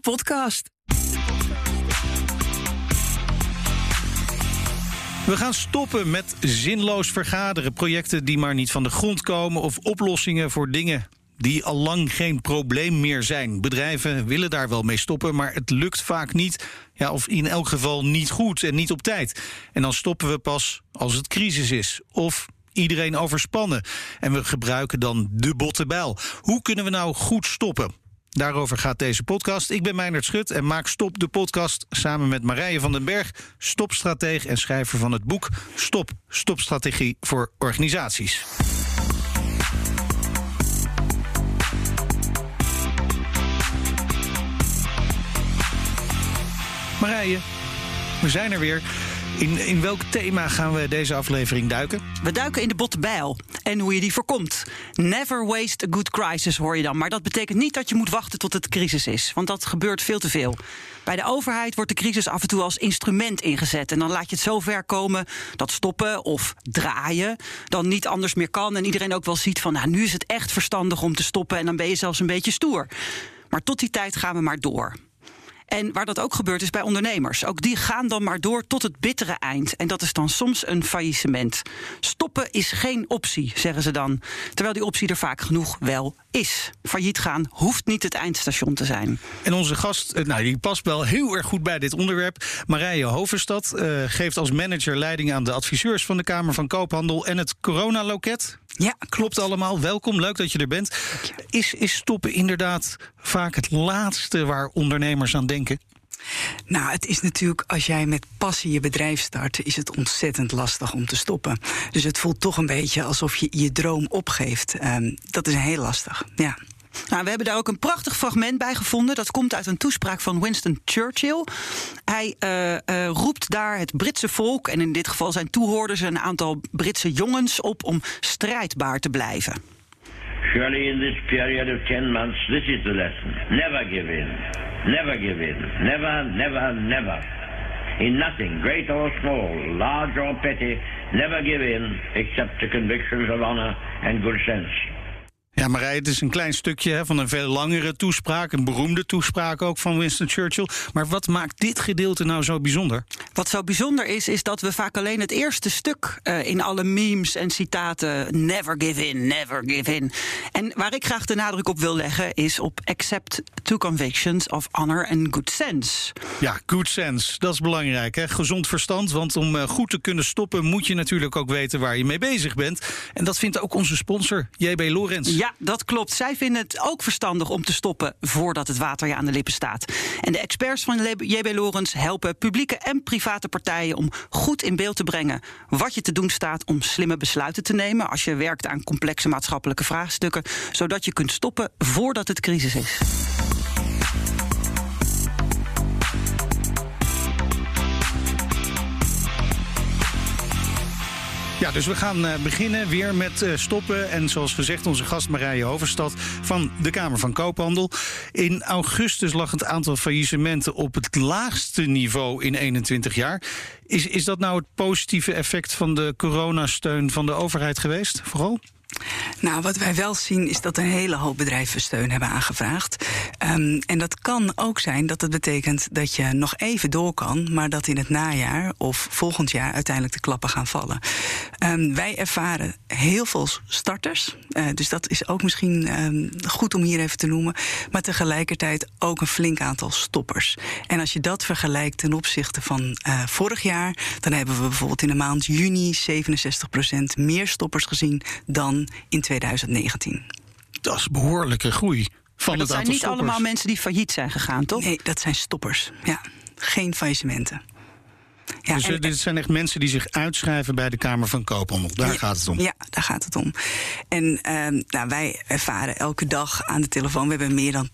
podcast. We gaan stoppen met zinloos vergaderen, projecten die maar niet van de grond komen of oplossingen voor dingen die al lang geen probleem meer zijn. Bedrijven willen daar wel mee stoppen, maar het lukt vaak niet. Ja, of in elk geval niet goed en niet op tijd. En dan stoppen we pas als het crisis is. Of iedereen overspannen. En we gebruiken dan de botte bijl. Hoe kunnen we nou goed stoppen? Daarover gaat deze podcast. Ik ben Meijnerd Schut en maak Stop de podcast samen met Marije van den Berg, stopstrateeg en schrijver van het boek Stop, Stopstrategie voor organisaties. Marije, we zijn er weer. In, in welk thema gaan we deze aflevering duiken? We duiken in de botte bijl en hoe je die voorkomt. Never waste a good crisis, hoor je dan. Maar dat betekent niet dat je moet wachten tot het crisis is. Want dat gebeurt veel te veel. Bij de overheid wordt de crisis af en toe als instrument ingezet. En dan laat je het zo ver komen dat stoppen of draaien dan niet anders meer kan. En iedereen ook wel ziet van, nou, nu is het echt verstandig om te stoppen. En dan ben je zelfs een beetje stoer. Maar tot die tijd gaan we maar door. En waar dat ook gebeurt is bij ondernemers. Ook die gaan dan maar door tot het bittere eind. En dat is dan soms een faillissement. Stoppen is geen optie, zeggen ze dan. Terwijl die optie er vaak genoeg wel is. Failliet gaan hoeft niet het eindstation te zijn. En onze gast, eh, nou, die past wel heel erg goed bij dit onderwerp. Marije Hovenstad uh, geeft als manager leiding aan de adviseurs van de Kamer van Koophandel en het coronaloket. Ja, klopt allemaal. Welkom, leuk dat je er bent. Is, is stoppen inderdaad vaak het laatste waar ondernemers aan denken? Nou, het is natuurlijk, als jij met passie je bedrijf start, is het ontzettend lastig om te stoppen. Dus het voelt toch een beetje alsof je je droom opgeeft. Um, dat is heel lastig, ja. Nou, we hebben daar ook een prachtig fragment bij gevonden. Dat komt uit een toespraak van Winston Churchill. Hij uh, uh, roept daar het Britse volk, en in dit geval zijn toehoorders, een aantal Britse jongens op om strijdbaar te blijven. Surely in this period of 10 months, this is the lesson. Never give in. Never give in. Never, never, never. In nothing, great or small, large or petty, never give in except to convictions of honor and good sense. Ja, Marij, het is een klein stukje hè, van een veel langere toespraak. Een beroemde toespraak ook van Winston Churchill. Maar wat maakt dit gedeelte nou zo bijzonder? Wat zo bijzonder is, is dat we vaak alleen het eerste stuk uh, in alle memes en citaten. Never give in, never give in. En waar ik graag de nadruk op wil leggen, is op accept to convictions of honor and good sense. Ja, good sense, dat is belangrijk. Hè? Gezond verstand, want om uh, goed te kunnen stoppen moet je natuurlijk ook weten waar je mee bezig bent. En dat vindt ook onze sponsor, JB Lorenz. Ja, dat klopt. Zij vinden het ook verstandig om te stoppen voordat het water je aan de lippen staat. En de experts van JB Lorens helpen publieke en private partijen om goed in beeld te brengen wat je te doen staat om slimme besluiten te nemen als je werkt aan complexe maatschappelijke vraagstukken, zodat je kunt stoppen voordat het crisis is. Ja, dus we gaan uh, beginnen weer met uh, stoppen. En zoals gezegd, onze gast Marije Hoverstad van de Kamer van Koophandel. In augustus lag het aantal faillissementen op het laagste niveau in 21 jaar. Is, is dat nou het positieve effect van de coronasteun van de overheid geweest, vooral? Nou, wat wij wel zien is dat een hele hoop bedrijven steun hebben aangevraagd. Um, en dat kan ook zijn dat het betekent dat je nog even door kan, maar dat in het najaar of volgend jaar uiteindelijk de klappen gaan vallen. Um, wij ervaren heel veel starters, uh, dus dat is ook misschien um, goed om hier even te noemen, maar tegelijkertijd ook een flink aantal stoppers. En als je dat vergelijkt ten opzichte van uh, vorig jaar, dan hebben we bijvoorbeeld in de maand juni 67% meer stoppers gezien dan in 2019. Dat is behoorlijke groei. Van maar dat het zijn niet stoppers. allemaal mensen die failliet zijn gegaan, toch? Nee, dat zijn stoppers. Ja, geen faillissementen. Ja, dus en, dit zijn echt mensen die zich uitschrijven bij de Kamer van Koophandel. Daar ja, gaat het om. Ja, daar gaat het om. En uh, nou, wij ervaren elke dag aan de telefoon. We hebben meer dan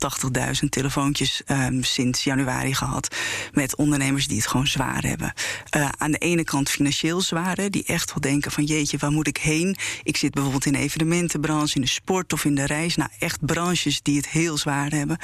80.000 telefoontjes um, sinds januari gehad. Met ondernemers die het gewoon zwaar hebben. Uh, aan de ene kant financieel zwaar, hè, die echt wel denken: van jeetje, waar moet ik heen? Ik zit bijvoorbeeld in de evenementenbranche, in de sport of in de reis. Nou, echt branches die het heel zwaar hebben.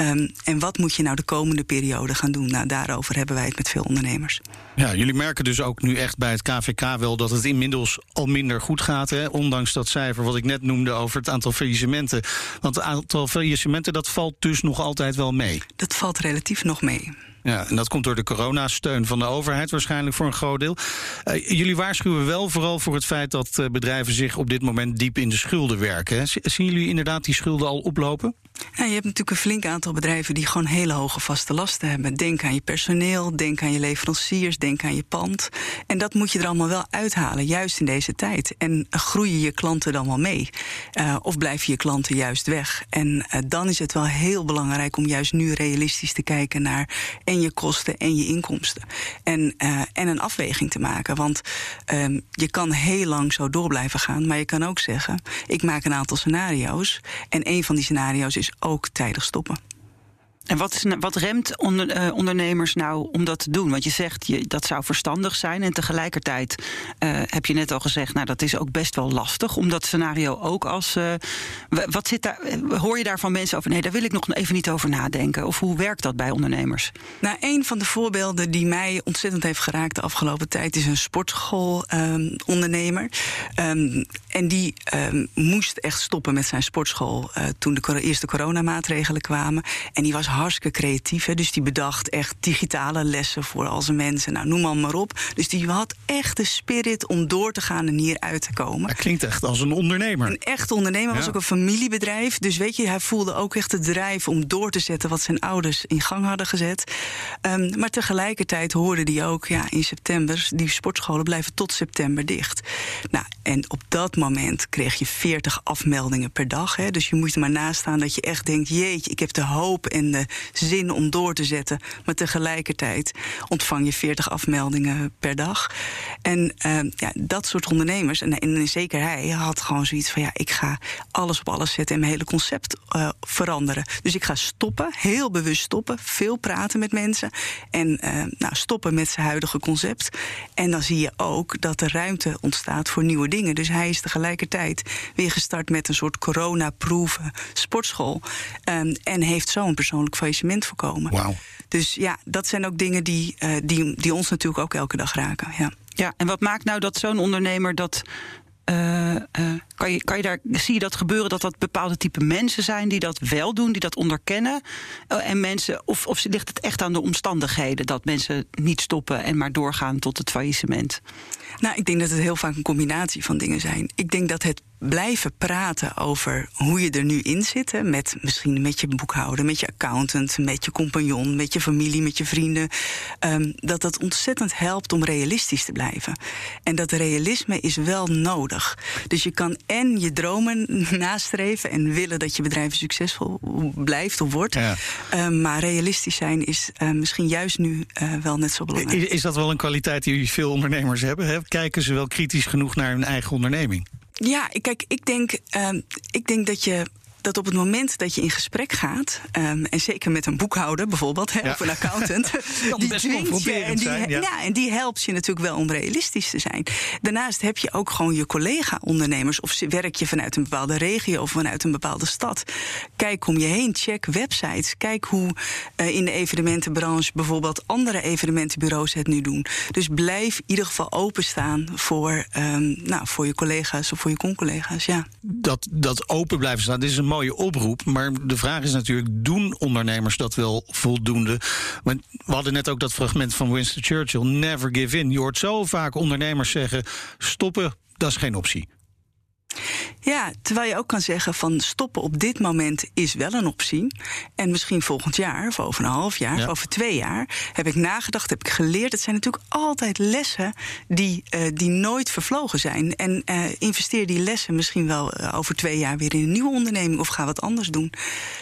Um, en wat moet je nou de komende periode gaan doen? Nou, daarover hebben wij het met veel ondernemers. Ja, jullie merken dus ook nu echt bij het KVK wel dat het inmiddels al minder goed gaat. Hè? Ondanks dat cijfer wat ik net noemde over het aantal faillissementen. Want het aantal faillissementen dat valt dus nog altijd wel mee. Dat valt relatief nog mee. Ja, en dat komt door de coronasteun van de overheid waarschijnlijk voor een groot deel. Uh, jullie waarschuwen wel vooral voor het feit dat uh, bedrijven zich op dit moment diep in de schulden werken. Hè? Zien jullie inderdaad die schulden al oplopen? Ja, je hebt natuurlijk een flink aantal bedrijven die gewoon hele hoge vaste lasten hebben. Denk aan je personeel, denk aan je leveranciers, denk aan je pand. En dat moet je er allemaal wel uithalen, juist in deze tijd. En groeien je klanten dan wel mee? Uh, of blijven je klanten juist weg? En uh, dan is het wel heel belangrijk om juist nu realistisch te kijken naar en je kosten en je inkomsten. En, uh, en een afweging te maken. Want um, je kan heel lang zo door blijven gaan, maar je kan ook zeggen: ik maak een aantal scenario's. En een van die scenario's is ook tijdig stoppen. En wat, wat remt onder, uh, ondernemers nou om dat te doen? Want je zegt je, dat zou verstandig zijn. En tegelijkertijd uh, heb je net al gezegd, nou dat is ook best wel lastig om dat scenario ook als. Uh, wat zit daar, hoor je daar van mensen over? Nee, daar wil ik nog even niet over nadenken. Of hoe werkt dat bij ondernemers? Nou, een van de voorbeelden die mij ontzettend heeft geraakt de afgelopen tijd is een sportschoolondernemer. Um, um, en die um, moest echt stoppen met zijn sportschool toen de eerste coronamaatregelen kwamen. En die was hartstikke creatief. Hè? Dus die bedacht echt digitale lessen voor al zijn mensen. Nou, noem maar, maar op. Dus die had echt de spirit om door te gaan en hieruit te komen. Dat klinkt echt als een ondernemer. Een echt ondernemer. Ja. was ook een familiebedrijf. Dus weet je, hij voelde ook echt de drijf om door te zetten wat zijn ouders in gang hadden gezet. Um, maar tegelijkertijd hoorde die ook, ja, in september, die sportscholen blijven tot september dicht. Nou, en op dat moment kreeg je 40 afmeldingen per dag. Hè? Dus je moet er maar nastaan dat je echt denkt: jeetje, ik heb de hoop en de zin om door te zetten. Maar tegelijkertijd ontvang je 40 afmeldingen per dag. En uh, ja, dat soort ondernemers, en, zeker hij, had gewoon zoiets van: ja, ik ga alles op alles zetten en mijn hele concept uh, veranderen. Dus ik ga stoppen, heel bewust stoppen, veel praten met mensen en uh, nou, stoppen met zijn huidige concept. En dan zie je ook dat er ruimte ontstaat voor nieuwe dingen. Dus hij is tegelijkertijd weer gestart met een soort corona-proof sportschool. Um, en heeft zo'n persoonlijk faillissement voorkomen. Wow. Dus ja, dat zijn ook dingen die, uh, die, die ons natuurlijk ook elke dag raken. Ja. Ja, en wat maakt nou dat zo'n ondernemer dat uh, uh, kan, je, kan je daar, zie je dat gebeuren dat dat bepaalde type mensen zijn die dat wel doen, die dat onderkennen? Uh, en mensen, of, of ligt het echt aan de omstandigheden dat mensen niet stoppen en maar doorgaan tot het faillissement? Nou, ik denk dat het heel vaak een combinatie van dingen zijn. Ik denk dat het blijven praten over hoe je er nu in zit. Hè, met misschien met je boekhouder, met je accountant, met je compagnon, met je familie, met je vrienden. Um, dat dat ontzettend helpt om realistisch te blijven. En dat realisme is wel nodig. Dus je kan en je dromen nastreven en willen dat je bedrijf succesvol blijft of wordt. Ja. Um, maar realistisch zijn is uh, misschien juist nu uh, wel net zo belangrijk. Is, is dat wel een kwaliteit die veel ondernemers hebben? Hè? Kijken ze wel kritisch genoeg naar hun eigen onderneming? Ja, kijk, ik denk, um, ik denk dat je dat op het moment dat je in gesprek gaat, um, en zeker met een boekhouder bijvoorbeeld, hè, ja. of een accountant, die dwingt je en die, zijn, ja. ja. en die helpt je natuurlijk wel om realistisch te zijn. Daarnaast heb je ook gewoon je collega-ondernemers, of werk je vanuit een bepaalde regio of vanuit een bepaalde stad. Kijk om je heen, check websites, kijk hoe uh, in de evenementenbranche bijvoorbeeld andere evenementenbureaus het nu doen. Dus blijf in ieder geval openstaan voor, um, nou, voor je collega's of voor je con-collega's. Ja. Dat, dat open blijven staan, dit is een mooie oproep. Maar de vraag is natuurlijk: doen ondernemers dat wel voldoende? Want we hadden net ook dat fragment van Winston Churchill: never give in. Je hoort zo vaak ondernemers zeggen: stoppen, dat is geen optie. Ja, terwijl je ook kan zeggen van stoppen op dit moment is wel een optie. En misschien volgend jaar, of over een half jaar, ja. of over twee jaar, heb ik nagedacht, heb ik geleerd. Het zijn natuurlijk altijd lessen die, uh, die nooit vervlogen zijn. En uh, investeer die lessen misschien wel uh, over twee jaar weer in een nieuwe onderneming of ga wat anders doen.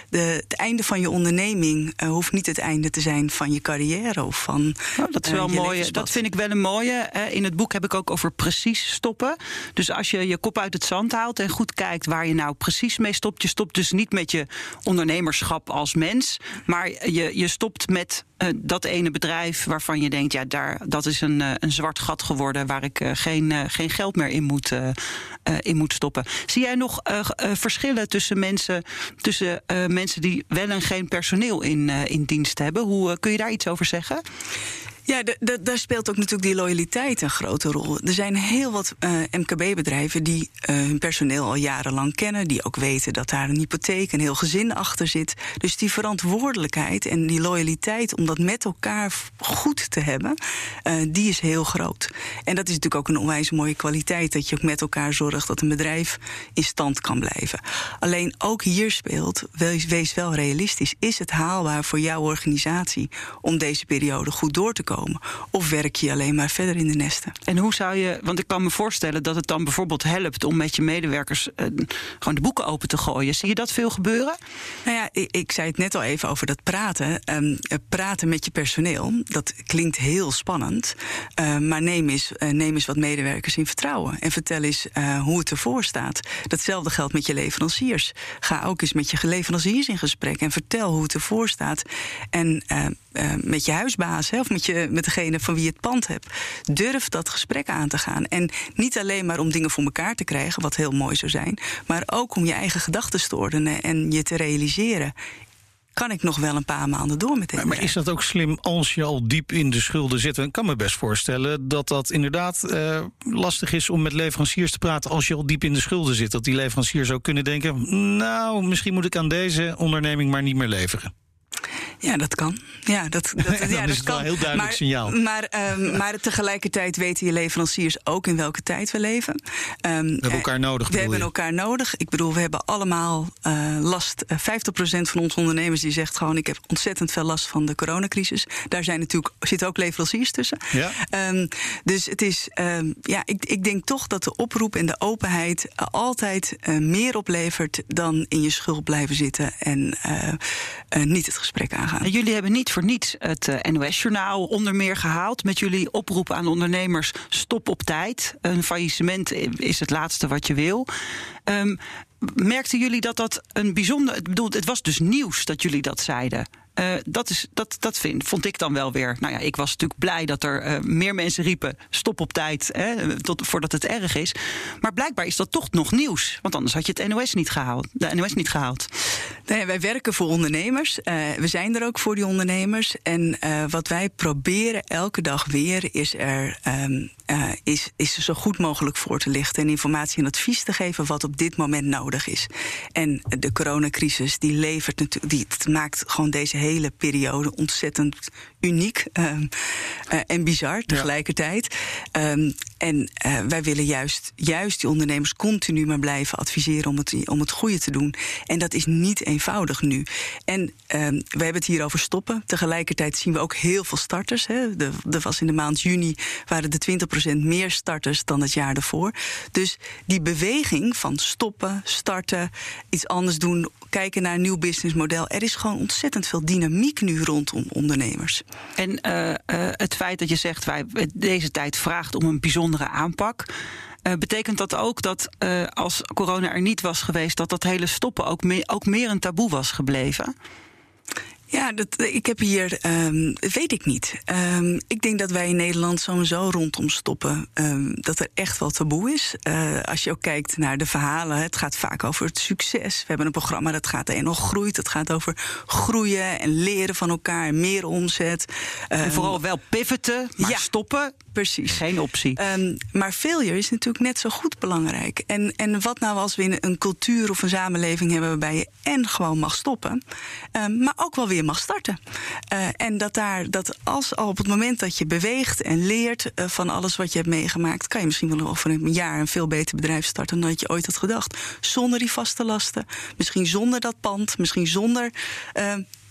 De, het einde van je onderneming hoeft niet het einde te zijn van je carrière of van. Oh, dat is wel mooi. Dat vind ik wel een mooie. in het boek heb ik ook over precies stoppen. Dus als je je kop uit het zand haalt en goed kijkt waar je nou precies mee stopt. Je stopt dus niet met je ondernemerschap als mens, maar je, je stopt met uh, dat ene bedrijf waarvan je denkt, ja, daar, dat is een, uh, een zwart gat geworden waar ik uh, geen, geen geld meer in moet, in moet stoppen. Zie jij nog verschillen tussen mensen, tussen mensen die wel en geen personeel in, in dienst hebben? Hoe kun je daar iets over zeggen? Ja, daar speelt ook natuurlijk die loyaliteit een grote rol. Er zijn heel wat uh, MKB-bedrijven die uh, hun personeel al jarenlang kennen, die ook weten dat daar een hypotheek, een heel gezin achter zit. Dus die verantwoordelijkheid en die loyaliteit om dat met elkaar goed te hebben, uh, die is heel groot. En dat is natuurlijk ook een onwijs mooie kwaliteit, dat je ook met elkaar zorgt dat een bedrijf in stand kan blijven. Alleen ook hier speelt, wees wel realistisch, is het haalbaar voor jouw organisatie om deze periode goed door te komen? Of werk je alleen maar verder in de nesten? En hoe zou je, want ik kan me voorstellen dat het dan bijvoorbeeld helpt om met je medewerkers uh, gewoon de boeken open te gooien. Zie je dat veel gebeuren? Nou ja, ik, ik zei het net al even over dat praten. Um, praten met je personeel, dat klinkt heel spannend. Uh, maar neem eens, uh, neem eens wat medewerkers in vertrouwen. En vertel eens hoe het ervoor staat. Datzelfde geldt met je leveranciers. Ga ook eens met je leveranciers in gesprek en vertel hoe het ervoor staat. En met je huisbaas hè, of met je met degene van wie je het pand hebt. Durf dat gesprek aan te gaan. En niet alleen maar om dingen voor elkaar te krijgen, wat heel mooi zou zijn, maar ook om je eigen gedachten te ordenen en je te realiseren kan ik nog wel een paar maanden door met maar, maar, is dat ook slim als je al diep in de schulden zit? Ik kan me best voorstellen dat dat inderdaad uh, lastig is om met leveranciers te praten als je al diep in de schulden zit. Dat die leveranciers ook kunnen denken: nou, misschien moet ik aan deze onderneming maar niet meer leveren. Ja, dat kan. Ja, dat, dat, ja, dat is kan. wel een heel duidelijk maar, signaal. Maar, um, maar tegelijkertijd weten je leveranciers ook in welke tijd we leven. Um, we hebben elkaar nodig. We hebben elkaar nodig. Ik bedoel, we hebben allemaal uh, last. Uh, 50% van onze ondernemers die zegt gewoon: ik heb ontzettend veel last van de coronacrisis. Daar zijn natuurlijk zitten ook leveranciers tussen. Ja. Um, dus het is, ja, ik, ik denk toch dat de oproep en de openheid uh, altijd meer oplevert dan in je schuld blijven zitten en niet het gesprek aangaan. Jullie hebben niet voor niets het uh, NOS-journaal onder meer gehaald met jullie oproep aan ondernemers: stop op tijd. Een faillissement is het laatste wat je wil. Um, merkten jullie dat dat een bijzonder. Ik bedoel, het was dus nieuws dat jullie dat zeiden. Uh, dat, is, dat, dat vind, vond ik dan wel weer. Nou ja, ik was natuurlijk blij dat er uh, meer mensen riepen: stop op tijd, hè, tot, voordat het erg is. Maar blijkbaar is dat toch nog nieuws. Want anders had je het NOS niet gehaald. De NOS niet gehaald. Nee, wij werken voor ondernemers. Uh, we zijn er ook voor die ondernemers. En wat wij proberen elke dag weer is er. Um, is, is zo goed mogelijk voor te lichten en informatie en advies te geven wat op dit moment nodig is. En de coronacrisis die levert natuurlijk, die het maakt gewoon deze hele periode ontzettend uniek um, uh, en bizar tegelijkertijd. Um, en uh, wij willen juist, juist die ondernemers continu maar blijven adviseren om het, om het goede te doen. En dat is niet eenvoudig nu. En um, we hebben het hier over stoppen. Tegelijkertijd zien we ook heel veel starters. Hè. Er was in de maand juni waren de 20% meer starters dan het jaar ervoor. Dus die beweging van stoppen, starten, iets anders doen, kijken naar een nieuw businessmodel. Er is gewoon ontzettend veel dynamiek nu rondom ondernemers. En uh, uh, het feit dat je zegt, wij, deze tijd vraagt om een aanpak. Uh, betekent dat ook dat uh, als corona er niet was geweest, dat dat hele stoppen ook, ook meer een taboe was gebleven? Ja, dat, ik heb hier, um, weet ik niet. Um, ik denk dat wij in Nederland sowieso rondom stoppen, um, dat er echt wel taboe is. Uh, als je ook kijkt naar de verhalen, het gaat vaak over het succes. We hebben een programma dat gaat er nog groeit. Het gaat over groeien en leren van elkaar, meer omzet. en vooral wel pivoten, maar ja, stoppen. Precies. Geen optie. maar failure is natuurlijk net zo goed belangrijk. En, en wat nou als we in een cultuur of een samenleving hebben waarbij je en gewoon mag stoppen, maar ook wel weer mag starten. Uh, en dat daar, dat als al op het moment dat je beweegt en leert uh, van alles wat je hebt meegemaakt, kan je misschien wel over een jaar een veel beter bedrijf starten dan dat je ooit had gedacht. Zonder die vaste lasten, misschien zonder dat pand, misschien zonder.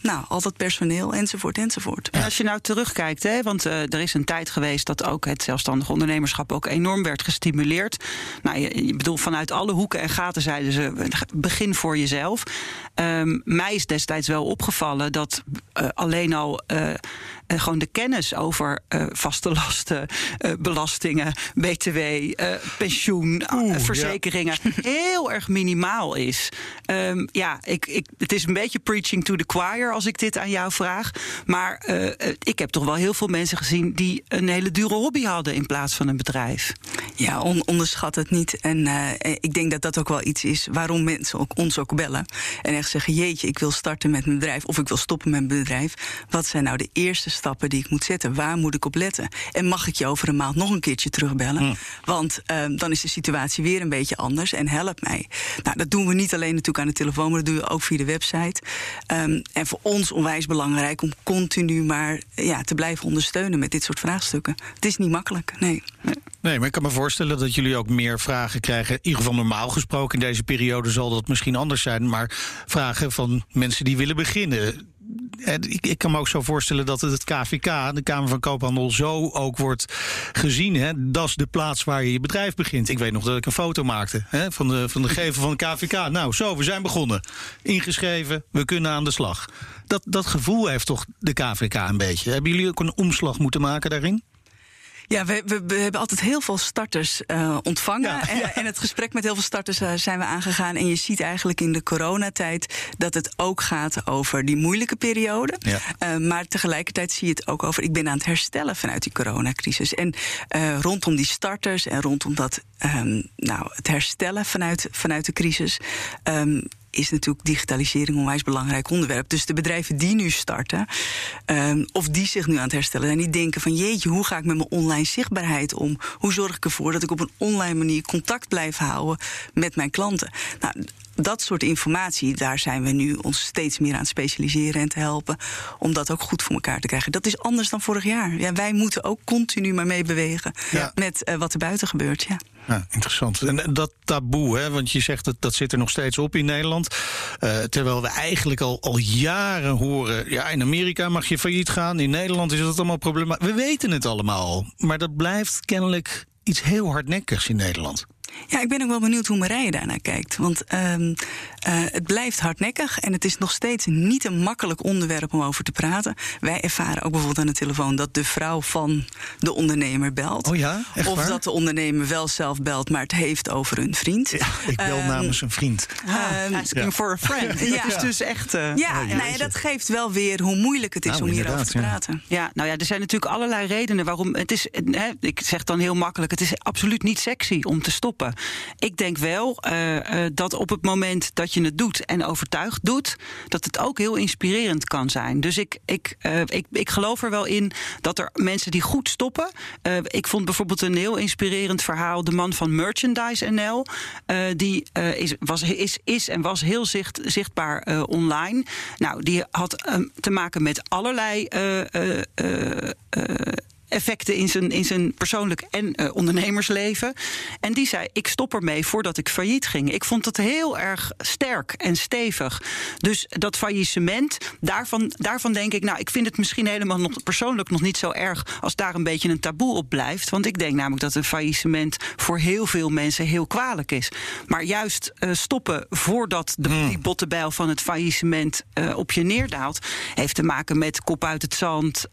Nou, al dat personeel enzovoort enzovoort. En als je nou terugkijkt, hè, want uh, er is een tijd geweest dat ook het zelfstandig ondernemerschap ook enorm werd gestimuleerd. Nou, je, bedoel, vanuit alle hoeken en gaten zeiden ze: begin voor jezelf. Um, mij is destijds wel opgevallen dat uh, alleen al uh, gewoon de kennis over uh, vaste lasten, uh, belastingen, btw, pensioen, Oeh, verzekeringen ja. heel erg minimaal is. Um, ja, ik, ik, het is een beetje preaching to the choir als ik dit aan jou vraag. Maar ik heb toch wel heel veel mensen gezien die een hele dure hobby hadden in plaats van een bedrijf. Ja, on, onderschat het niet. En ik denk dat dat ook wel iets is waarom mensen ook, ons ook bellen. En echt zeggen: Jeetje, ik wil starten met mijn bedrijf of ik wil stoppen met mijn bedrijf. Wat zijn nou de eerste stappen? die ik moet zetten? Waar moet ik op letten? En mag ik je over een maand nog een keertje terugbellen? Hm. Want ehm, dan is de situatie weer een beetje anders en help mij. Nou, dat doen we niet alleen natuurlijk aan de telefoon, maar dat doen we ook via de website. Ehm, en voor ons onwijs belangrijk om continu maar ja, te blijven ondersteunen met dit soort vraagstukken. Het is niet makkelijk, nee. Nee, maar ik kan me voorstellen dat jullie ook meer vragen krijgen. In ieder geval normaal gesproken in deze periode zal dat misschien anders zijn. Maar vragen van mensen die willen beginnen. Ik, ik kan me ook zo voorstellen dat het, KVK, de Kamer van Koophandel, zo ook wordt gezien. Hè? Dat is de plaats waar je je bedrijf begint. Ik weet nog dat ik een foto maakte hè, van, de, van de gever van de KVK. Nou, zo, we zijn begonnen. Ingeschreven, we kunnen aan de slag. Dat, dat gevoel heeft toch de KVK een beetje. Hebben jullie ook een omslag moeten maken daarin? Ja, we, we, we, hebben altijd heel veel starters uh, ontvangen. Ja, en, ja. en, het gesprek met heel veel starters uh, zijn we aangegaan. En je ziet eigenlijk in de coronatijd dat het ook gaat over die moeilijke periode. Ja. Uh, maar tegelijkertijd zie je het ook over. Ik ben aan het herstellen vanuit die coronacrisis. En rondom die starters en rondom dat, um, nou, het herstellen vanuit, vanuit de crisis. Um, is natuurlijk digitalisering een onwijs belangrijk onderwerp. Dus de bedrijven die nu starten, um, of die zich nu aan het herstellen zijn, die denken van jeetje, hoe ga ik met mijn online zichtbaarheid om? Hoe zorg ik ervoor dat ik op een online manier contact blijf houden met mijn klanten? Nou, dat soort informatie, daar zijn we nu ons steeds meer aan het specialiseren en te helpen. Om dat ook goed voor elkaar te krijgen. Dat is anders dan vorig jaar. Ja, wij moeten ook continu maar meebewegen Ja. met uh, wat er buiten gebeurt. Ja. Ja, interessant. En dat taboe, hè, want je zegt dat dat zit er nog steeds op in Nederland. Uh, terwijl we eigenlijk al, al jaren horen. Ja, in Amerika mag je failliet gaan. In Nederland is dat allemaal problematisch. We weten het allemaal. Maar dat blijft kennelijk iets heel hardnekkigs in Nederland. Ja, ik ben ook wel benieuwd hoe Marije daarnaar kijkt. Want um, uh, het blijft hardnekkig en het is nog steeds niet een makkelijk onderwerp om over te praten. Wij ervaren ook bijvoorbeeld aan de telefoon dat de vrouw van de ondernemer belt. Oh ja, echt of waar? dat de ondernemer wel zelf belt, maar het heeft over een vriend. Ja, ik bel um, namens een vriend. Ah, asking ja. for a friend. Ja. Dat is dus echt... Uh, ja, oh, nou dat geeft wel weer hoe moeilijk het is nou, om hierover te ja. praten. Ja, nou ja, er zijn natuurlijk allerlei redenen waarom... Het is, hè, ik zeg dan heel makkelijk, het is absoluut niet sexy om te stoppen. Ik denk wel uh, uh, dat op het moment dat je het doet en overtuigd doet, dat het ook heel inspirerend kan zijn. Dus ik, ik, uh, ik, ik geloof er wel in dat er mensen die goed stoppen. ik vond bijvoorbeeld een heel inspirerend verhaal. De man van Merchandise NL. die is, was, is, is en was heel zicht, zichtbaar online. Nou, die had te maken met allerlei effecten in zijn, in zijn persoonlijk en uh, ondernemersleven. En die zei: Ik stop ermee voordat ik failliet ging. Ik vond het heel erg sterk en stevig. Dus dat faillissement, daarvan, daarvan denk ik, nou, ik vind het misschien helemaal nog persoonlijk nog niet zo erg als daar een beetje een taboe op blijft. Want ik denk namelijk dat een faillissement voor heel veel mensen heel kwalijk is. Maar juist uh, stoppen voordat de, Hmm. Mm. die bottebijl van het faillissement uh, op je neerdaalt, heeft te maken met kop uit het zand.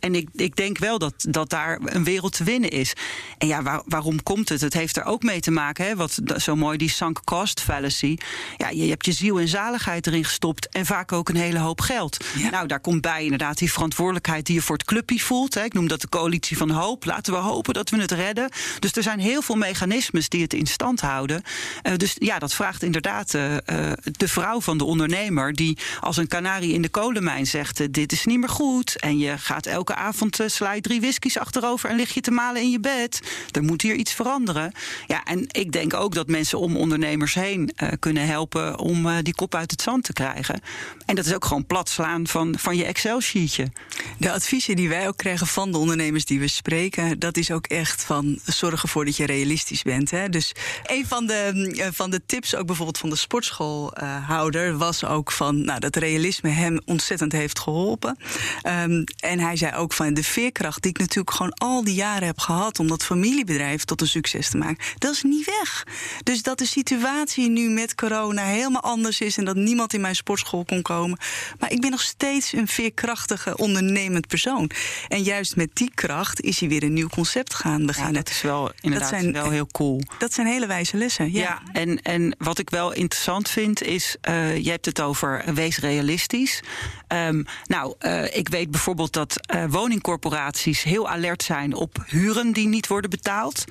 en ik, ik denk wel dat dat daar een wereld te winnen is. En ja, waar, waarom komt het? Het heeft er ook mee te maken, hè, wat zo mooi die sunk cost fallacy. Ja, je hebt je ziel en zaligheid erin gestopt en vaak ook een hele hoop geld. Ja. Nou, daar komt bij inderdaad die verantwoordelijkheid die je voor het clubje voelt. Hè. Ik noem dat de coalitie van hoop. Laten we hopen dat we het redden. Dus er zijn heel veel mechanismes die het in stand houden. Uh, dus ja, dat vraagt inderdaad uh, uh, de vrouw van de ondernemer die als een kanarie in de kolenmijn zegt: dit is niet meer goed. En je gaat elke avond sla je drie whiskies achterover en lig je te malen in je bed. Er moet hier iets veranderen. Ja, en ik denk ook dat mensen om ondernemers heen uh, kunnen helpen om uh, die kop uit het zand te krijgen. En dat is ook gewoon plat slaan van, van je Excel-sheetje. De adviezen die wij ook krijgen van de ondernemers die we spreken, dat is ook echt van zorg ervoor dat je realistisch bent. Hè? Dus een van de, uh, van de tips, ook bijvoorbeeld van de sportschoolhouder, was ook van nou, dat realisme hem ontzettend heeft geholpen. Um, en hij zei ook van de veerkracht die ik natuurlijk gewoon al die jaren heb gehad om dat familiebedrijf tot een succes te maken, dat is niet weg. Dus dat de situatie nu met corona helemaal anders is en dat niemand in mijn sportschool kon komen. Maar ik ben nog steeds een veerkrachtige, ondernemend persoon. En juist met die kracht is hij weer een nieuw concept gaan beginnen. Ja, dat is wel inderdaad dat zijn, wel heel cool. Dat zijn hele wijze lessen. Ja, ja en, en wat ik wel interessant vind is, uh, je hebt het over wees realistisch. Um, nou, uh, ik weet bijvoorbeeld dat uh, woningcorporaties heel alert zijn op huren die niet worden betaald.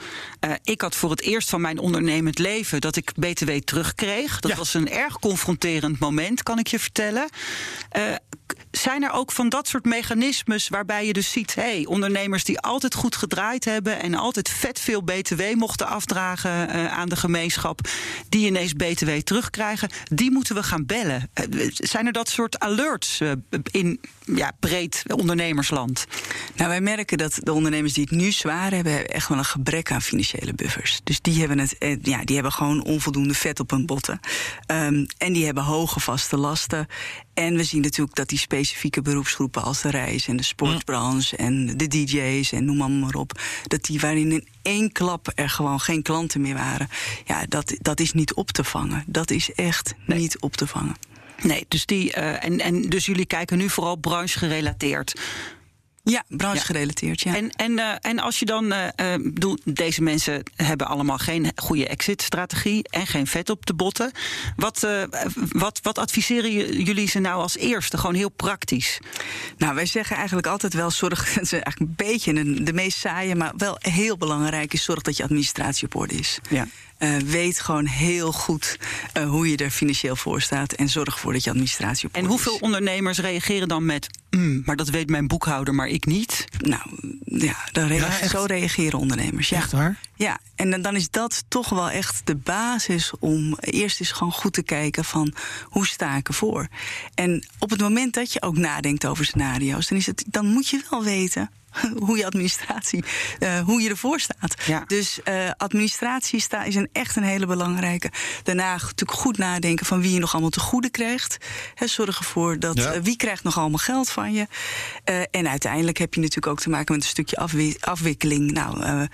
Uh, ik had voor het eerst van mijn ondernemend leven dat ik BTW terugkreeg. Dat Ja. was een erg confronterend moment, kan ik je vertellen. Uh, zijn er ook van dat soort mechanismes waarbij je dus ziet, hey, ondernemers die altijd goed gedraaid hebben en altijd vet veel BTW mochten afdragen uh, aan de gemeenschap, die ineens BTW terugkrijgen, die moeten we gaan bellen. Uh, zijn er dat soort alerts uh, in ja, breed ondernemersland? Nou, wij merken dat de ondernemers die het nu zwaar hebben, hebben echt wel een gebrek aan financiële buffers. Dus die hebben, het, ja, die hebben gewoon onvoldoende vet op hun botten. Um, en die hebben hoge vaste lasten. En we zien natuurlijk dat die specifieke beroepsgroepen als de reis en de sportbranche en de DJ's en noem maar, maar op, dat die waarin in één klap er gewoon geen klanten meer waren, ja, dat, dat is niet op te vangen. Dat is echt nee. niet op te vangen. Nee, dus, die, uh, en, en dus jullie kijken nu vooral branche gerelateerd. Ja, branchegerelateerd, ja. En, en, uh, en als je dan, uh, bedoel, deze mensen hebben allemaal geen goede exit-strategie en geen vet op de botten. Wat, uh, wat, wat adviseren jullie ze nou als eerste? Gewoon heel praktisch. Nou, wij zeggen eigenlijk altijd wel zorg, dat is eigenlijk een beetje de, de meest saaie, maar wel heel belangrijk is zorg dat je administratie op orde is. Ja. Uh, weet gewoon heel goed uh, hoe je er financieel voor staat. En zorg ervoor dat je administratie op En hoeveel is. ondernemers reageren dan met. Mm, maar dat weet mijn boekhouder, maar ik niet? Nou ja, dan rea Ja, zo reageren ondernemers. Ja. Echt waar? Ja, en dan- dan is dat toch wel echt de basis om eerst eens gewoon goed te kijken van hoe sta ik ervoor. En op het moment dat je ook nadenkt over scenario's, dan, is het, dan moet je wel weten hoe je administratie, eh, hoe je ervoor staat. Ja. Dus eh, administratie sta, is een, echt een hele belangrijke. Daarna natuurlijk goed nadenken van wie je nog allemaal te goede krijgt. He, zorg ervoor dat Ja. eh, wie krijgt nog allemaal geld van je. En uiteindelijk heb je natuurlijk ook te maken met een stukje afwi- afwikkeling. Nou,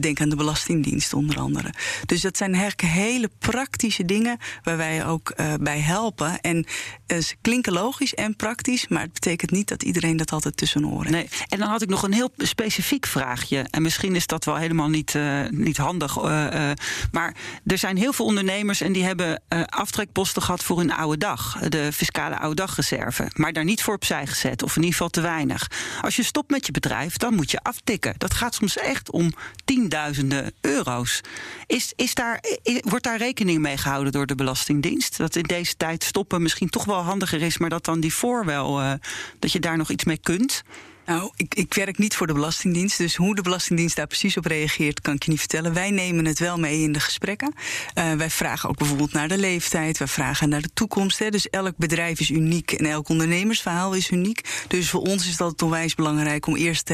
denk aan de Belastingdienst onder andere. Dus dat zijn eigenlijk hele praktische dingen waar wij ook bij helpen. En ze klinken logisch en praktisch, maar het betekent niet dat iedereen dat altijd tussen oren heeft. Nee. En dan had ik nog een heel specifiek vraagje. En misschien is dat wel helemaal niet, eh, niet handig. eh, eh, maar er zijn heel veel ondernemers en die hebben aftrekposten gehad voor hun oude dag. De fiscale oude dagreserve. Maar daar niet voor opzij gezet. Of in ieder geval te weinig. Als je stopt met je bedrijf, dan moet je aftikken. Dat gaat soms echt om tienduizenden euro's. Is, is daar, wordt daar rekening mee gehouden door de Belastingdienst? Dat in deze tijd stoppen misschien toch wel handiger is, maar dat dan die voor wel, dat je daar nog iets mee kunt? Nou, ik, ik werk niet voor de Belastingdienst. Dus hoe de Belastingdienst daar precies op reageert, kan ik je niet vertellen. Wij nemen het wel mee in de gesprekken. Eh, wij vragen ook bijvoorbeeld naar de leeftijd. Wij vragen naar de toekomst. Hè. Dus elk bedrijf is uniek en elk ondernemersverhaal is uniek. Dus voor ons is dat onwijs belangrijk om eerst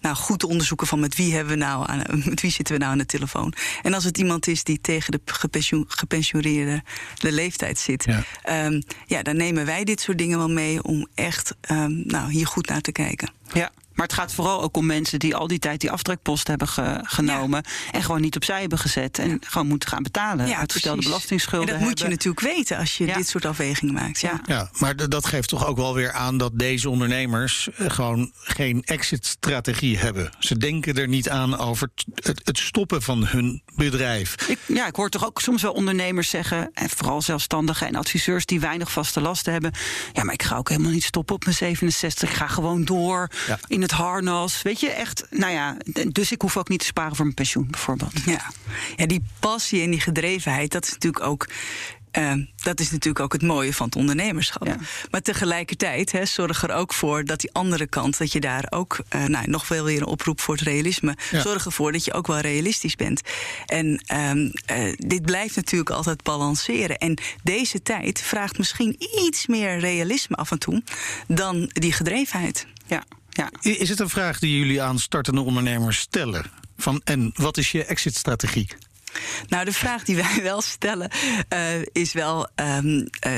nou, goed te onderzoeken van met wie, hebben we nou aan, met wie zitten we nou aan de telefoon. En als het iemand is die tegen de gepensioneerde de leeftijd zit, Ja. Ehm, ja, dan nemen wij dit soort dingen wel mee om echt ehm, nou, hier goed naar te kijken. Ja. Maar het gaat vooral ook om mensen die al die tijd die aftrekpost hebben ge- genomen. En gewoon niet opzij hebben gezet. En gewoon moeten gaan betalen. Uitgestelde precies. belastingsschulden. En dat moet je natuurlijk weten als je Ja. dit soort afwegingen maakt. Ja. Ja. Ja, maar dat geeft toch ook wel weer aan dat deze ondernemers eh, gewoon geen exit-strategie hebben. Ze denken er niet aan over het, het stoppen van hun bedrijf. Ik, ja, ik hoor toch ook soms wel ondernemers zeggen, en vooral zelfstandigen en adviseurs die weinig vaste lasten hebben. Ja, maar ik ga ook helemaal niet stoppen op mijn 67. Ik ga gewoon door Ja. in het harnas. Weet je, echt, nou ja, dus ik hoef ook niet te sparen voor mijn pensioen, bijvoorbeeld. Ja. ja, die passie en die gedrevenheid, dat is natuurlijk ook. eh, dat is natuurlijk ook het mooie van het ondernemerschap. Ja. Maar tegelijkertijd hè, zorg er ook voor dat die andere kant, dat je daar ook, eh, nou, nog wel weer een oproep voor het realisme, Ja. zorg ervoor dat je ook wel realistisch bent. En ehm, eh, dit blijft natuurlijk altijd balanceren. En deze tijd vraagt misschien iets meer realisme af en toe dan die gedrevenheid. Ja, ja. Is het een vraag die jullie aan startende ondernemers stellen? Van, en wat is je exit-strategie? Nou, de vraag die wij wel stellen eh, is wel ehm, eh,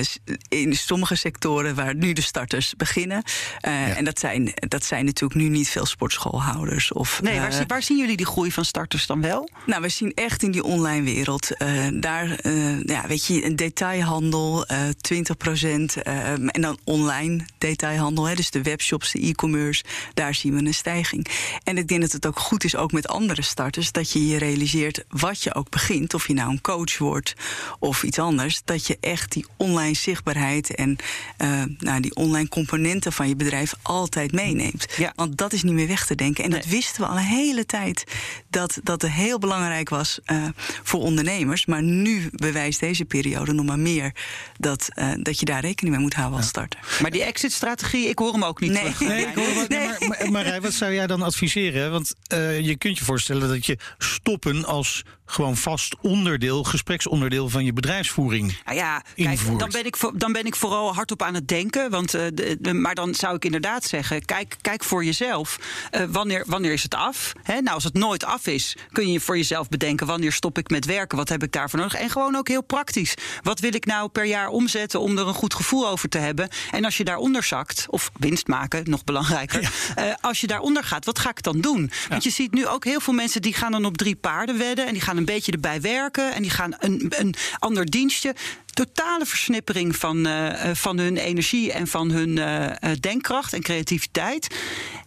in sommige sectoren waar nu de starters beginnen. eh, En dat zijn, dat zijn natuurlijk nu niet veel sportschoolhouders. Of, Nee, waar, zie- waar zien jullie die groei van starters dan wel? nou, we zien echt in die online wereld. eh, daar, eh, ja, weet je, een detailhandel, eh 20 procent. en dan online detailhandel, hè, dus de webshops, de e-commerce. Daar zien we een stijging. En ik denk dat het ook goed is, ook met andere starters, dat je je realiseert wat je ook ook begint, of je nou een coach wordt of iets anders, dat je echt die online zichtbaarheid en uh, nou, die online componenten van je bedrijf altijd meeneemt. Ja. Want dat is niet meer weg te denken. En dat wisten we al een hele tijd dat dat er heel belangrijk was uh, voor ondernemers. Maar nu bewijst deze periode nog maar meer dat, uh, dat je daar rekening mee moet houden als starter. Maar die exit-strategie, ik hoor hem ook niet Nee. terug. Nee, ik hoor wat, Nee. maar, maar, Marij, wat zou jij dan adviseren? Want eh, je kunt je voorstellen dat je stoppen als gewoon vast onderdeel, gespreksonderdeel van je bedrijfsvoering. Nou ja, Invoert. kijk, dan ben, ik, dan ben ik vooral hardop aan het denken. Want, eh, de, de- maar dan zou ik inderdaad zeggen: kijk, kijk voor jezelf. Eh, wanneer, wanneer is het af? Nou, als het nooit af is, kun je voor jezelf bedenken: wanneer stop ik met werken? Wat heb ik daarvoor nodig? En gewoon ook heel praktisch. Wat wil ik nou per jaar omzetten om er een goed gevoel over te hebben? En als je daaronder zakt, of winst maken, nog belangrijker. eh, als je daaronder gaat, wat ga ik dan doen? Want je ziet nu ook heel veel mensen die gaan dan op drie paarden wedden. En die gaan een beetje erbij werken. En die gaan een, een ander dienstje totale versnippering van, eh, eh, van hun energie en van hun eh, denkkracht en creativiteit.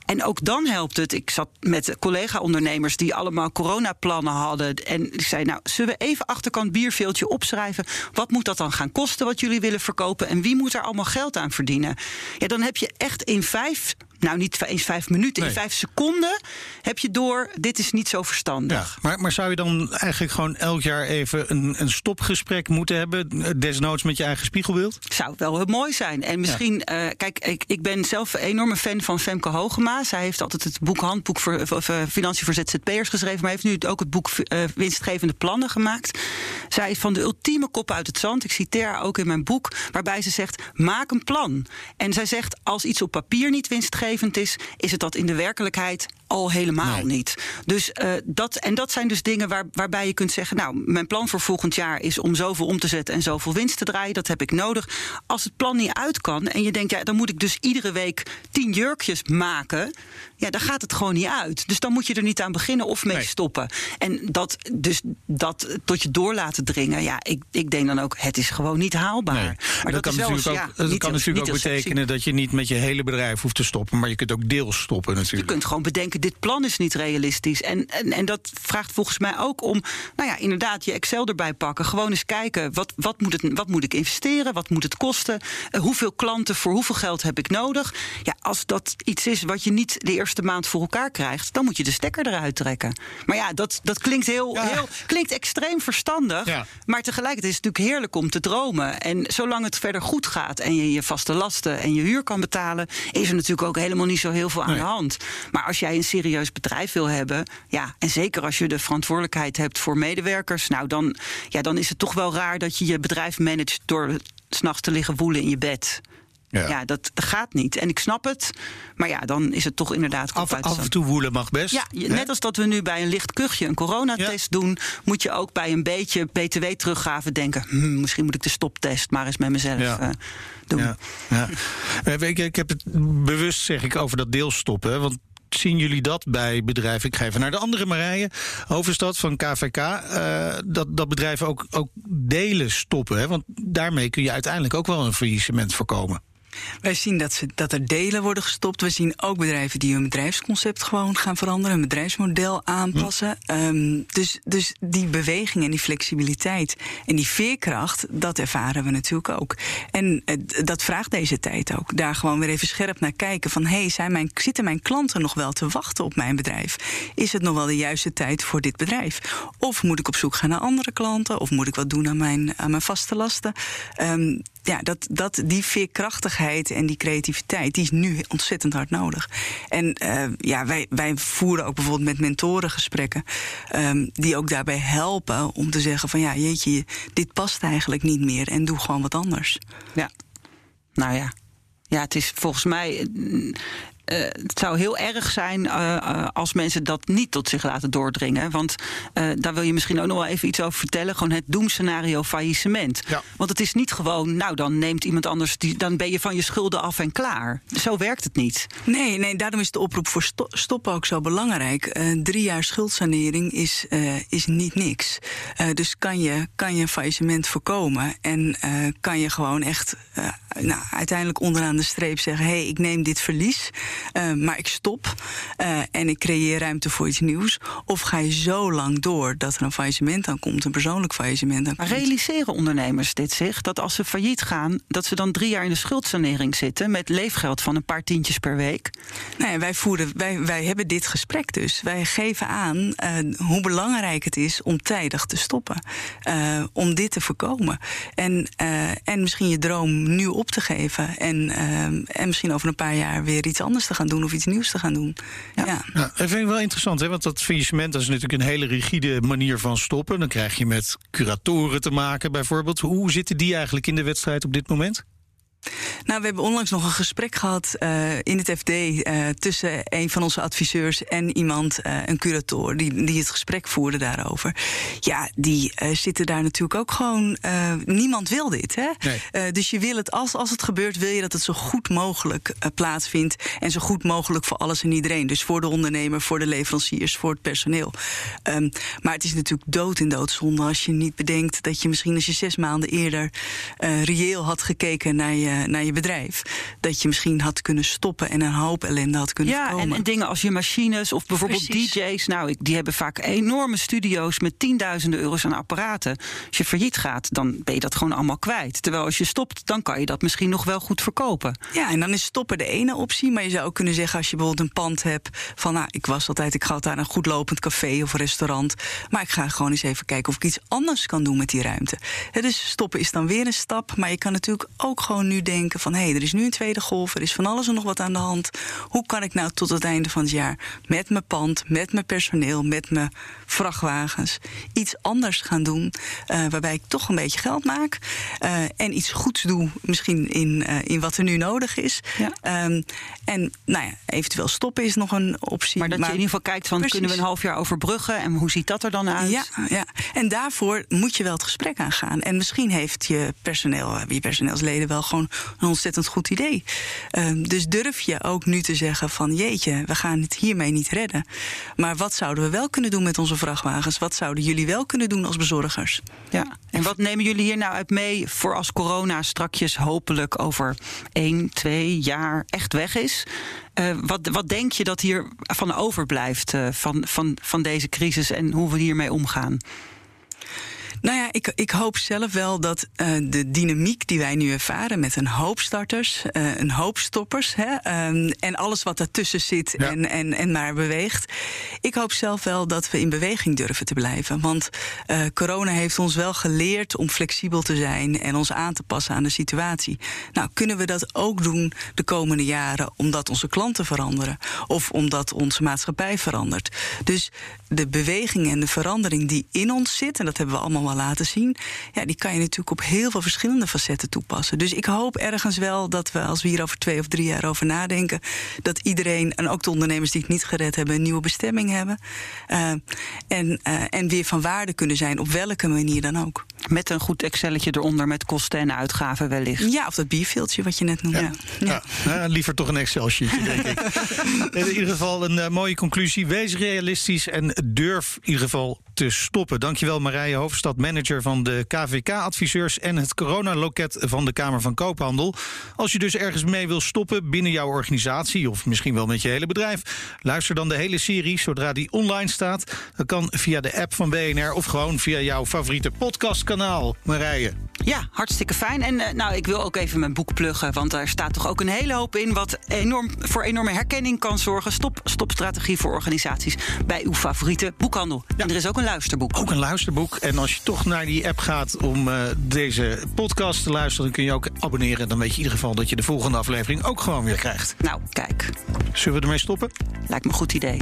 En ook dan helpt het. Ik zat met collega-ondernemers die allemaal coronaplannen hadden. En ik zei: Nou, zullen we even achterkant bierveeltje opschrijven? Wat moet dat dan gaan kosten wat jullie willen verkopen? En wie moet er allemaal geld aan verdienen? Ja, dan heb je echt in vijf. Nou, niet eens vijf minuten, Nee. in vijf seconden heb je door, dit is niet zo verstandig. Ja, maar, maar zou je dan eigenlijk gewoon elk jaar even een, een stopgesprek moeten hebben? Desnoods met je eigen spiegelbeeld? Zou wel heel mooi zijn. En misschien, eh, kijk, ik, ik ben zelf een enorme fan van Femke Hogema. Zij heeft altijd het boek Handboek voor of, eh, Financiën voor ZZP'ers geschreven. Maar heeft nu ook het boek eh, Winstgevende Plannen gemaakt. Zij is van de ultieme kop uit het zand. Ik citeer haar ook in mijn boek. Waarbij ze zegt: maak een plan. En zij zegt: als iets op papier niet winstgevend is, het dat in de werkelijkheid al helemaal Nee. niet. Dus eh, dat, en dat zijn dus dingen waar, waarbij je kunt zeggen: Nou, mijn plan voor volgend jaar is om zoveel om te zetten en zoveel winst te draaien. Dat heb ik nodig. Als het plan niet uit kan en je denkt: ja, dan moet ik dus iedere week tien jurkjes maken. Ja, dan gaat het gewoon niet uit. Dus dan moet je er niet aan beginnen of mee Nee. stoppen. En dat, dus dat tot je door laten dringen. Ja, ik, ik denk dan ook: het is gewoon niet haalbaar. Nee. Maar dat, kan natuurlijk eens, ook, ja, dat kan natuurlijk ook betekenen dat je niet met je hele bedrijf hoeft te stoppen, maar je kunt ook deels stoppen Je natuurlijk. kunt gewoon bedenken, dit plan is niet realistisch. En, en, en dat vraagt volgens mij ook om, nou ja, inderdaad, je Excel erbij pakken. Gewoon eens kijken, wat, wat, moet, het, wat moet ik investeren? Wat moet het kosten? Eh, hoeveel klanten voor hoeveel geld heb ik nodig? Ja, als dat iets is wat je niet de eerste maand voor elkaar krijgt, dan moet je de stekker eruit trekken. Maar ja, dat, dat klinkt, heel, Ja. heel, klinkt extreem verstandig. Ja. Maar tegelijkertijd is het natuurlijk heerlijk om te dromen. En zolang het verder goed gaat en je je vaste lasten en je huur kan betalen, is er natuurlijk ook helemaal niet zo heel veel aan Nee. de hand. Maar als jij een serieus bedrijf wil hebben, ja, en zeker als je de verantwoordelijkheid hebt voor medewerkers, nou dan, ja, dan is het toch wel raar dat je je bedrijf managt door s'nachts te liggen woelen in je bed. Ja. Ja, dat, gaat niet. En ik snap het. Maar ja, dan is het toch inderdaad Af, af en toe woelen mag best. Ja, je- net als dat we nu bij een licht kuchje een coronatest doen, moet je ook bij een beetje BTW-teruggave denken: hmm, misschien moet ik de stoptest maar eens met mezelf Ja. eh, doen. Ja, ja. Eh, Ik, ik heb het bewust, zeg ik, over dat deels stoppen. hè, Want zien jullie dat bij bedrijven? Ik ga even naar de andere Marije, Overstad van KVK. eh, dat, dat bedrijven ook, ook delen stoppen. Hè? Want daarmee kun je uiteindelijk ook wel een faillissement voorkomen. Wij zien dat, ze, dat er delen worden gestopt. We zien ook bedrijven die hun bedrijfsconcept gewoon gaan veranderen, hun bedrijfsmodel aanpassen. Ehm, dus, dus die beweging en die flexibiliteit en die veerkracht, dat ervaren we natuurlijk ook. En eh, dat vraagt deze tijd ook. Daar gewoon weer even scherp naar kijken van hey, zijn mijn, zitten mijn klanten nog wel te wachten op mijn bedrijf? Is het nog wel de juiste tijd voor dit bedrijf? Of moet ik op zoek gaan naar andere klanten? Of moet ik wat doen aan mijn, aan mijn vaste lasten? Ehm, ja, dat, dat, die veerkrachtigheid en die creativiteit, die is nu ontzettend hard nodig. En eh, ja, wij, wij voeren ook bijvoorbeeld met mentoren gesprekken, ehm, die ook daarbij helpen om te zeggen van ja, jeetje, dit past eigenlijk niet meer en doe gewoon wat anders. Ja. Nou ja. Ja, het is volgens mij. Eh, het zou heel erg zijn eh, eh, als mensen dat niet tot zich laten doordringen. Want eh, daar wil je misschien ook nog wel even iets over vertellen. Gewoon het doemscenario faillissement. Ja. Want het is niet gewoon, nou dan neemt iemand anders, die, dan ben je van je schulden af en klaar. Zo werkt het niet. Nee, nee, daarom is de oproep voor sto- stoppen ook zo belangrijk. Eh, drie jaar schuldsanering is, eh, is niet niks. Eh, dus kan je, kan je een faillissement voorkomen en eh, kan je gewoon echt eh, nou, uiteindelijk onderaan de streep zeggen: hé, hey, ik neem dit verlies. Eh, maar ik stop eh, en ik creëer ruimte voor iets nieuws? Of ga je zo lang door dat er een faillissement aan komt, een persoonlijk faillissement aan Maar komt? realiseren ondernemers dit zich? Dat als ze failliet gaan, dat ze dan drie jaar in de schuldsanering zitten met leefgeld van een paar tientjes per week? Nee, wij, voeren, wij, wij hebben dit gesprek dus. Wij geven aan eh, hoe belangrijk het is om tijdig te stoppen. om dit te voorkomen. En, en misschien je droom nu op te geven. En, en misschien over een paar jaar weer iets anders te gaan doen of iets nieuws te gaan doen. Ja. Ja, dat vind ik wel interessant, hè? want dat faillissement dat is natuurlijk een hele rigide manier van stoppen. Dan krijg je met curatoren te maken, bijvoorbeeld. Hoe zitten die eigenlijk in de wedstrijd op dit moment? Nou, we hebben onlangs nog een gesprek gehad eh, in het FD eh, tussen een van onze adviseurs en iemand, eh, een curator, die, die het gesprek voerde daarover. Ja, die zitten daar natuurlijk ook gewoon. niemand wil dit, hè? Nee. Dus je wil het, als, als het gebeurt, wil je dat het zo goed mogelijk plaatsvindt. En zo goed mogelijk voor alles en iedereen. Dus voor de ondernemer, voor de leveranciers, voor het personeel. Ehm, maar het is natuurlijk dood in doodzonde als je niet bedenkt dat je misschien als je zes maanden eerder reëel had gekeken naar je, naar je bedrijf. Dat je misschien had kunnen stoppen en een hoop ellende had kunnen Ja, en, voorkomen. en dingen als je machines of bijvoorbeeld Precies. DJ's. Nou, ik, die hebben vaak enorme studio's met tienduizenden euro's aan apparaten. Als je failliet gaat, dan ben je dat gewoon allemaal kwijt. Terwijl als je stopt, dan kan je dat misschien nog wel goed verkopen. Ja, en dan is stoppen de ene optie. Maar je zou ook kunnen zeggen, als je bijvoorbeeld een pand hebt... van nou, ik was altijd, ik ga altijd naar een goed lopend café of restaurant... maar ik ga gewoon eens even kijken of ik iets anders kan doen met die ruimte. Dus stoppen is dan weer een stap. Maar je kan natuurlijk ook gewoon nu denken van... hé, hey, er is nu een tweede golf, er is van alles en nog wat aan de hand. Hoe kan ik nou tot het einde van het jaar... met mijn pand, met mijn personeel, met mijn vrachtwagens... iets anders gaan doen, eh, waarbij ik toch een beetje geld maak... eh, en iets goeds doe, misschien in, eh, in wat er nu nodig is. Ja. Ehm, en nou ja, eventueel stoppen is nog een optie. Maar dat je in ieder geval kijkt van, Precies. kunnen we een half jaar overbruggen? En hoe ziet dat er dan uit? Ja, ja, en daarvoor moet je wel het gesprek aangaan. En misschien heeft je personeel, je personeelsleden wel gewoon een ontzettend goed idee. Ehm, dus durf je ook nu te zeggen van jeetje, we gaan het hiermee niet redden. Maar wat zouden we wel kunnen doen met onze vrachtwagens? Wat zouden jullie wel kunnen doen als bezorgers? Ja. En wat nemen jullie hier nou uit mee voor als corona strakjes hopelijk over één, twee jaar echt weg is? Eh, wat, wat denk je dat hier van overblijft eh, van, van, van deze crisis en hoe we hiermee omgaan? Nou ja, ik, ik hoop zelf wel dat eh, de dynamiek die wij nu ervaren met een hoop starters, eh, een hoop stoppers hè, ehm, en alles wat daartussen zit Ja. en, en, en maar beweegt. Ik hoop zelf wel dat we in beweging durven te blijven. Want eh, corona heeft ons wel geleerd om flexibel te zijn en ons aan te passen aan de situatie. Nou, kunnen we dat ook doen de komende jaren omdat onze klanten veranderen of omdat onze maatschappij verandert? Dus de beweging en de verandering die in ons zit, en dat hebben we allemaal laten zien, ja, die kan je natuurlijk op heel veel verschillende facetten toepassen. Dus ik hoop ergens wel dat we, als we hier over twee of drie jaar over nadenken, dat iedereen, en ook de ondernemers die het niet gered hebben, een nieuwe bestemming hebben. eh, en, eh, en weer van waarde kunnen zijn, op welke manier dan ook. Met een goed Excelletje eronder met kosten en uitgaven wellicht. Ja, of dat bierveeltje wat je net noemde. Ja. Ja. Ja, liever toch een Excel-sheetje, denk ik. In ieder geval een eh, mooie conclusie. Wees realistisch en durf in ieder geval te stoppen. Dankjewel Marije Hoofdstad, manager van de KVK-adviseurs... en het coronaloket van de Kamer van Koophandel. Als je dus ergens mee wil stoppen binnen jouw organisatie... of misschien wel met je hele bedrijf... luister dan de hele serie zodra die online staat. Dat kan via de app van BNR of gewoon via jouw favoriete podcastkanaal. Marije. Ja, hartstikke fijn. En eh, nou, ik wil ook even mijn boek pluggen, want daar staat toch ook een hele hoop in wat enorm, voor enorme herkenning kan zorgen. Stop, stopstrategie voor organisaties bij uw favoriete boekhandel. En er is ook een luisterboek. Ook een luisterboek. En als je toch naar die app gaat om eh, deze podcast te luisteren, dan kun je ook abonneren. Dan weet je in ieder geval dat je de volgende aflevering ook gewoon weer krijgt. Nou, kijk, Zullen we ermee stoppen? lijkt me een goed idee.